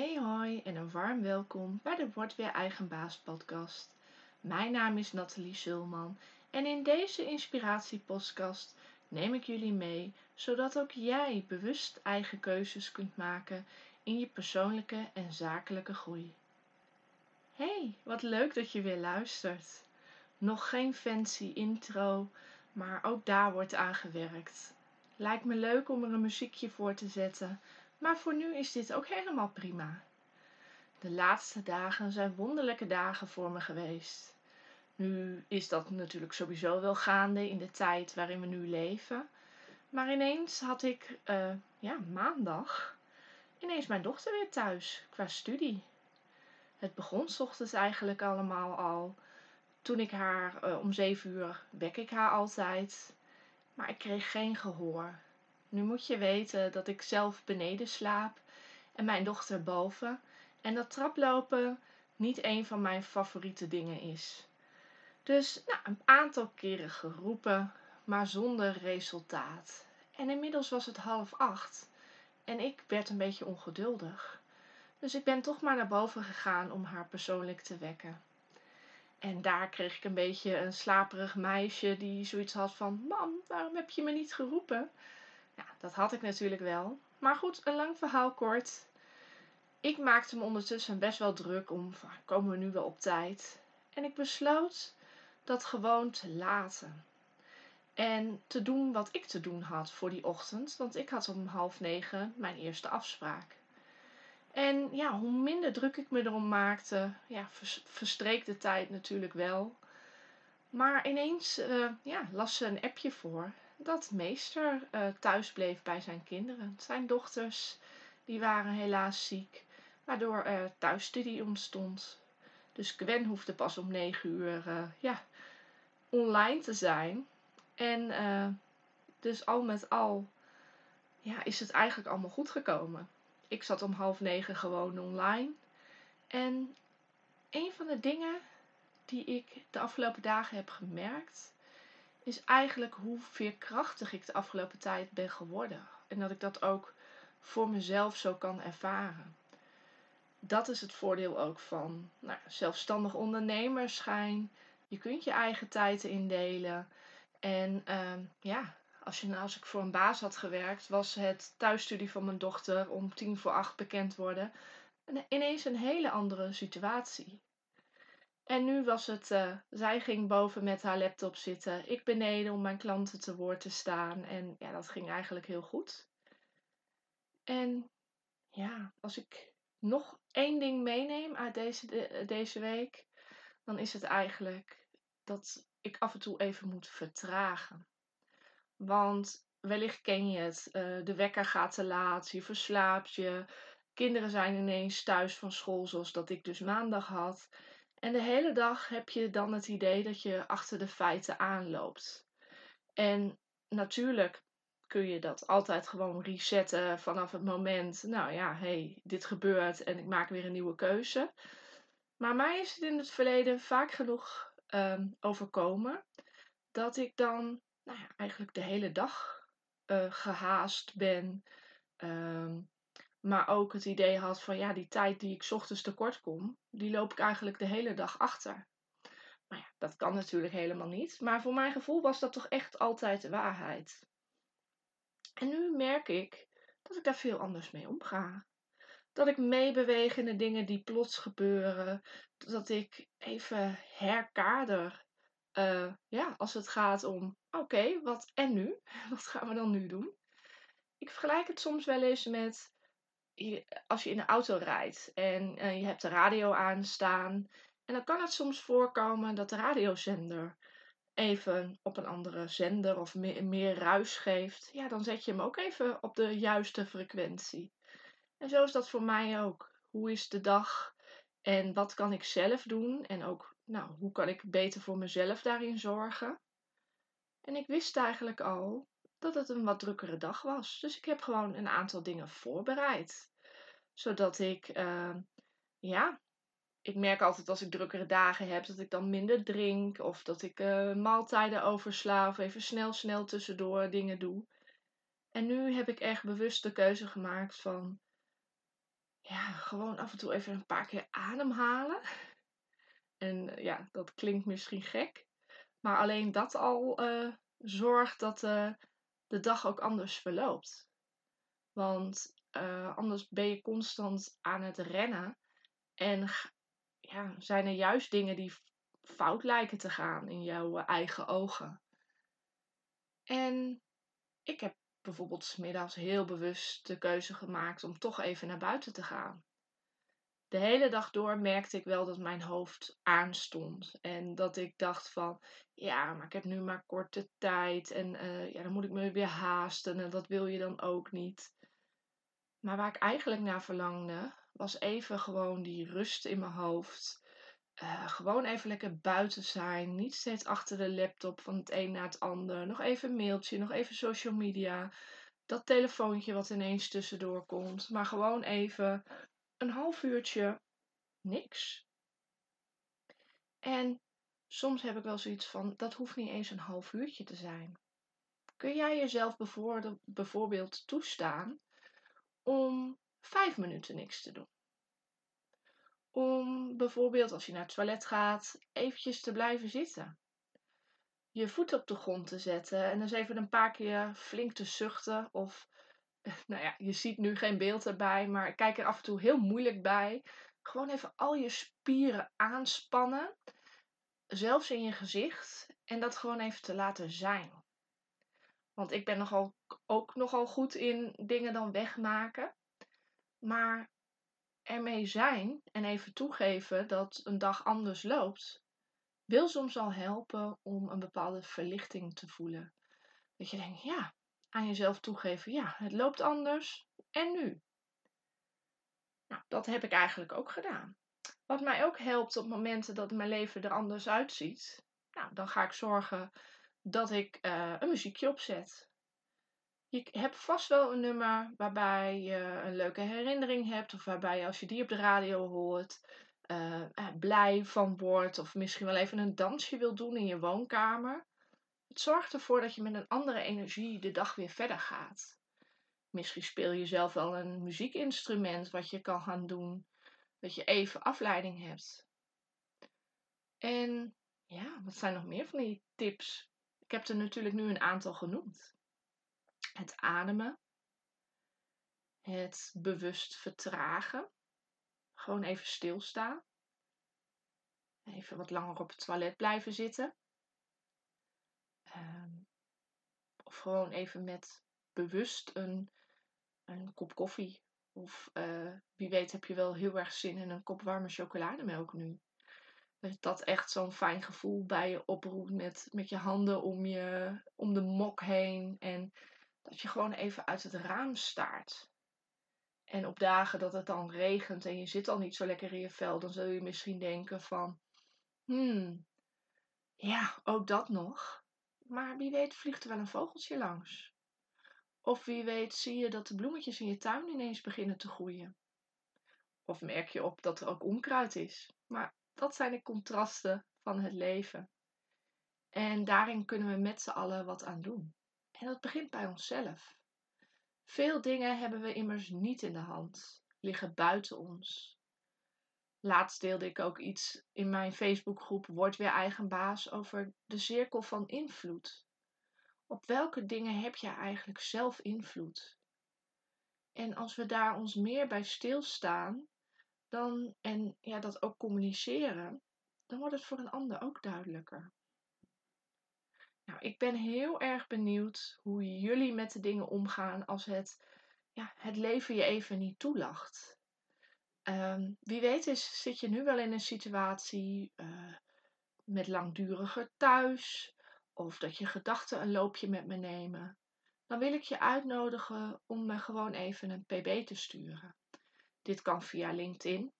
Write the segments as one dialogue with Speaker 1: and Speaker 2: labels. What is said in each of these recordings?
Speaker 1: Hey hoi en een warm welkom bij de Word Weer Eigen Baas podcast. Mijn naam is Nathalie Zulman en in deze inspiratiepodcast neem ik jullie mee zodat ook jij bewust eigen keuzes kunt maken in je persoonlijke en zakelijke groei. Hey, wat leuk dat je weer luistert. Nog geen fancy intro, maar ook daar wordt aan gewerkt. Lijkt me leuk om er een muziekje voor te zetten maar voor nu is dit ook helemaal prima. De laatste dagen zijn wonderlijke dagen voor me geweest. Nu is dat natuurlijk sowieso wel gaande in de tijd waarin we nu leven. Maar ineens had ik, uh, ja, maandag, ineens mijn dochter weer thuis qua studie. Het begon s ochtends eigenlijk allemaal al. Toen ik haar uh, om zeven uur wek ik haar altijd. Maar ik kreeg geen gehoor. Nu moet je weten dat ik zelf beneden slaap en mijn dochter boven en dat traplopen niet een van mijn favoriete dingen is. Dus nou, een aantal keren geroepen, maar zonder resultaat. En inmiddels was het half acht en ik werd een beetje ongeduldig. Dus ik ben toch maar naar boven gegaan om haar persoonlijk te wekken. En daar kreeg ik een beetje een slaperig meisje die zoiets had van: Mam, waarom heb je me niet geroepen? Dat had ik natuurlijk wel. Maar goed, een lang verhaal kort. Ik maakte me ondertussen best wel druk om, komen we nu wel op tijd? En ik besloot dat gewoon te laten. En te doen wat ik te doen had voor die ochtend, want ik had om half negen mijn eerste afspraak. En ja, hoe minder druk ik me erom maakte, ja, verstreek de tijd natuurlijk wel. Maar ineens uh, ja, las ze een appje voor dat meester uh, thuis bleef bij zijn kinderen. Zijn dochters die waren helaas ziek, waardoor er thuisstudie ontstond. Dus Gwen hoefde pas om negen uur uh, ja, online te zijn. En uh, dus al met al ja, is het eigenlijk allemaal goed gekomen. Ik zat om half negen gewoon online. En een van de dingen die ik de afgelopen dagen heb gemerkt, is eigenlijk hoe veerkrachtig ik de afgelopen tijd ben geworden. En dat ik dat ook voor mezelf zo kan ervaren. Dat is het voordeel ook van nou, zelfstandig ondernemerschijn. Je kunt je eigen tijd indelen. En uh, ja, als, je, als ik voor een baas had gewerkt, was het thuisstudie van mijn dochter om tien voor acht bekend worden. Ineens een hele andere situatie. En nu was het, uh, zij ging boven met haar laptop zitten, ik beneden om mijn klanten te woord te staan. En ja, dat ging eigenlijk heel goed. En ja, als ik nog één ding meeneem uit deze, deze week, dan is het eigenlijk dat ik af en toe even moet vertragen. Want wellicht ken je het, uh, de wekker gaat te laat, je verslaapt je, kinderen zijn ineens thuis van school zoals dat ik dus maandag had. En de hele dag heb je dan het idee dat je achter de feiten aanloopt. En natuurlijk kun je dat altijd gewoon resetten vanaf het moment, nou ja, hey, dit gebeurt en ik maak weer een nieuwe keuze. Maar mij is het in het verleden vaak genoeg um, overkomen dat ik dan nou ja, eigenlijk de hele dag uh, gehaast ben. Um, maar ook het idee had van ja, die tijd die ik ochtends tekort kom, die loop ik eigenlijk de hele dag achter. Maar ja, dat kan natuurlijk helemaal niet. Maar voor mijn gevoel was dat toch echt altijd de waarheid. En nu merk ik dat ik daar veel anders mee omga. Dat ik meebeweeg in de dingen die plots gebeuren. Dat ik even herkader. Uh, ja, als het gaat om, oké, wat en nu? Wat gaan we dan nu doen? Ik vergelijk het soms wel eens met als je in de auto rijdt en uh, je hebt de radio aanstaan. En dan kan het soms voorkomen dat de radiozender even op een andere zender of meer, meer ruis geeft. Ja, dan zet je hem ook even op de juiste frequentie. En zo is dat voor mij ook. Hoe is de dag en wat kan ik zelf doen? En ook, nou, hoe kan ik beter voor mezelf daarin zorgen? En ik wist eigenlijk al dat het een wat drukkere dag was. Dus ik heb gewoon een aantal dingen voorbereid zodat ik, uh, ja, ik merk altijd als ik drukkere dagen heb dat ik dan minder drink. Of dat ik uh, maaltijden oversla of even snel, snel tussendoor dingen doe. En nu heb ik echt bewust de keuze gemaakt van, ja, gewoon af en toe even een paar keer ademhalen. En eh, ja, dat klinkt misschien gek. Maar alleen dat al uh, zorgt dat uh, de dag ook anders verloopt. Want anders ben je constant aan het rennen. En ja, zijn er juist dingen die fout lijken te gaan in jouw eigen ogen. En ik heb bijvoorbeeld smiddags heel bewust de keuze gemaakt om toch even naar buiten te gaan. De hele dag door merkte ik wel dat mijn hoofd aanstond. En dat ik dacht van, ja, maar ik heb nu maar korte tijd. En uh, ja, dan moet ik me weer haasten. En dat wil je dan ook niet. Maar waar ik eigenlijk naar verlangde, was even gewoon die rust in mijn hoofd. Uh, gewoon even lekker buiten zijn. Niet steeds achter de laptop van het een naar het ander. Nog even een mailtje, nog even social media. Dat telefoontje wat ineens tussendoor komt. Maar gewoon even een half uurtje niks. En soms heb ik wel zoiets van, dat hoeft niet eens een half uurtje te zijn. Kun jij jezelf bijvoorbeeld toestaan om vijf minuten niks te doen? om bijvoorbeeld als je naar het toilet gaat, eventjes te blijven zitten. Je voet op de grond te zetten en eens even een paar keer flink te zuchten. Of, nou ja, je ziet nu geen beeld erbij, maar kijk er af en toe heel moeilijk bij. Gewoon even al je spieren aanspannen, zelfs in je gezicht, en dat gewoon even te laten zijn. Want ik ben nogal, ook nogal goed in dingen dan wegmaken. Maar ermee zijn en even toegeven dat een dag anders loopt, wil soms al helpen om een bepaalde verlichting te voelen. Dat je denkt, ja, aan jezelf toegeven, ja, het loopt anders en nu. Nou, dat heb ik eigenlijk ook gedaan. Wat mij ook helpt op momenten dat mijn leven er anders uitziet, nou, dan ga ik zorgen dat ik uh, een muziekje opzet. Je hebt vast wel een nummer waarbij je een leuke herinnering hebt, of waarbij je als je die op de radio hoort, uh, blij van wordt, of misschien wel even een dansje wil doen in je woonkamer. Het zorgt ervoor dat je met een andere energie de dag weer verder gaat. Misschien speel je zelf wel een muziekinstrument wat je kan gaan doen, dat je even afleiding hebt. En ja, wat zijn nog meer van die tips? Ik heb er natuurlijk nu een aantal genoemd het ademen, het bewust vertragen, gewoon even stilstaan, even wat langer op het toilet blijven zitten, ehm, of gewoon even met bewust een, een kop koffie. Of uh, wie weet heb je wel heel erg zin in een kop warme chocolademelk nu. Dat dat echt zo'n fijn gevoel bij je oproept met, met je handen om, je, om de mok heen. En dat je gewoon even uit het raam staart. En op dagen dat het dan regent en je zit al niet zo lekker in je vel, dan zul je misschien denken van, hmm, ja, ook dat nog. Maar wie weet vliegt er wel een vogeltje langs. Of wie weet zie je dat de bloemetjes in je tuin ineens beginnen te groeien. Of merk je op dat er ook onkruid is. Maar dat zijn de contrasten van het leven. En daarin kunnen we met z'n allen wat aan doen. En dat begint bij onszelf. Veel dingen hebben we immers niet in de hand, liggen buiten ons. Laatst deelde ik ook iets in mijn Facebookgroep Word weer eigen baas over de cirkel van invloed. Op welke dingen heb je eigenlijk zelf invloed? En als we daar ons meer bij stilstaan dan, en ja, dat ook communiceren, dan wordt het voor een ander ook duidelijker. Nou, ik ben heel erg benieuwd hoe jullie met de dingen omgaan als het, ja, het leven je even niet toelacht. Um, wie weet is, zit je nu wel in een situatie uh, met langduriger thuis of dat je gedachten een loopje met me nemen. Dan wil ik je uitnodigen om me gewoon even een pb te sturen. Dit kan via LinkedIn.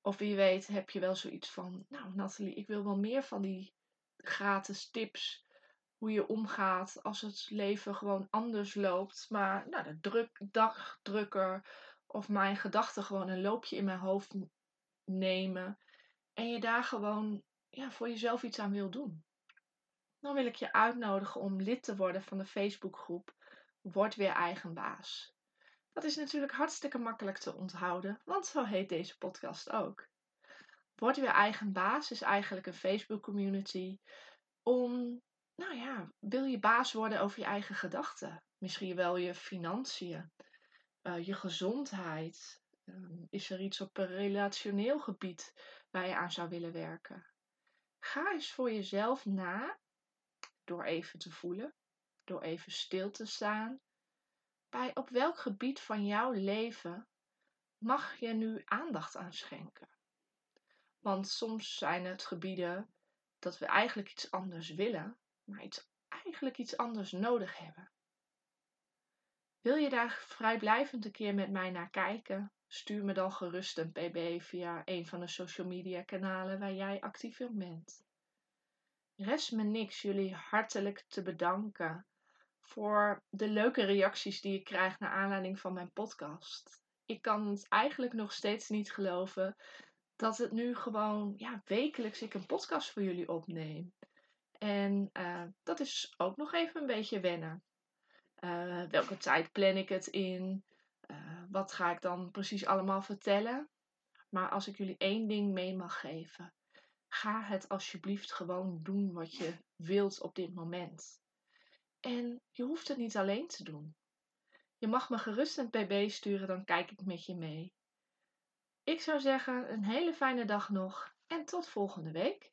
Speaker 1: Of wie weet heb je wel zoiets van, nou Nathalie, ik wil wel meer van die gratis tips hoe je omgaat als het leven gewoon anders loopt. Maar nou, de druk, dag drukker of mijn gedachten gewoon een loopje in mijn hoofd nemen. En je daar gewoon ja, voor jezelf iets aan wil doen. Dan wil ik je uitnodigen om lid te worden van de Facebookgroep Word weer eigen baas. Dat is natuurlijk hartstikke makkelijk te onthouden, want zo heet deze podcast ook. Word weer eigen baas is eigenlijk een Facebook community om, nou ja, wil je baas worden over je eigen gedachten? Misschien wel je financiën, uh, je gezondheid. Uh, is er iets op een relationeel gebied waar je aan zou willen werken? Ga eens voor jezelf na door even te voelen, door even stil te staan. Bij op welk gebied van jouw leven mag je nu aandacht aan schenken? Want soms zijn het gebieden dat we eigenlijk iets anders willen, maar iets, eigenlijk iets anders nodig hebben. Wil je daar vrijblijvend een keer met mij naar kijken? Stuur me dan gerust een pb via een van de social media kanalen waar jij actief in bent. Rest me niks jullie hartelijk te bedanken voor de leuke reacties die ik krijg naar aanleiding van mijn podcast. Ik kan het eigenlijk nog steeds niet geloven dat het nu gewoon ja, wekelijks ik een podcast voor jullie opneem. En uh, dat is ook nog even een beetje wennen. Uh, welke tijd plan ik het in? Uh, wat ga ik dan precies allemaal vertellen? Maar als ik jullie één ding mee mag geven, ga het alsjeblieft gewoon doen wat je wilt op dit moment. En je hoeft het niet alleen te doen. Je mag me gerust een pb sturen, dan kijk ik met je mee. Ik zou zeggen, een hele fijne dag nog en tot volgende week.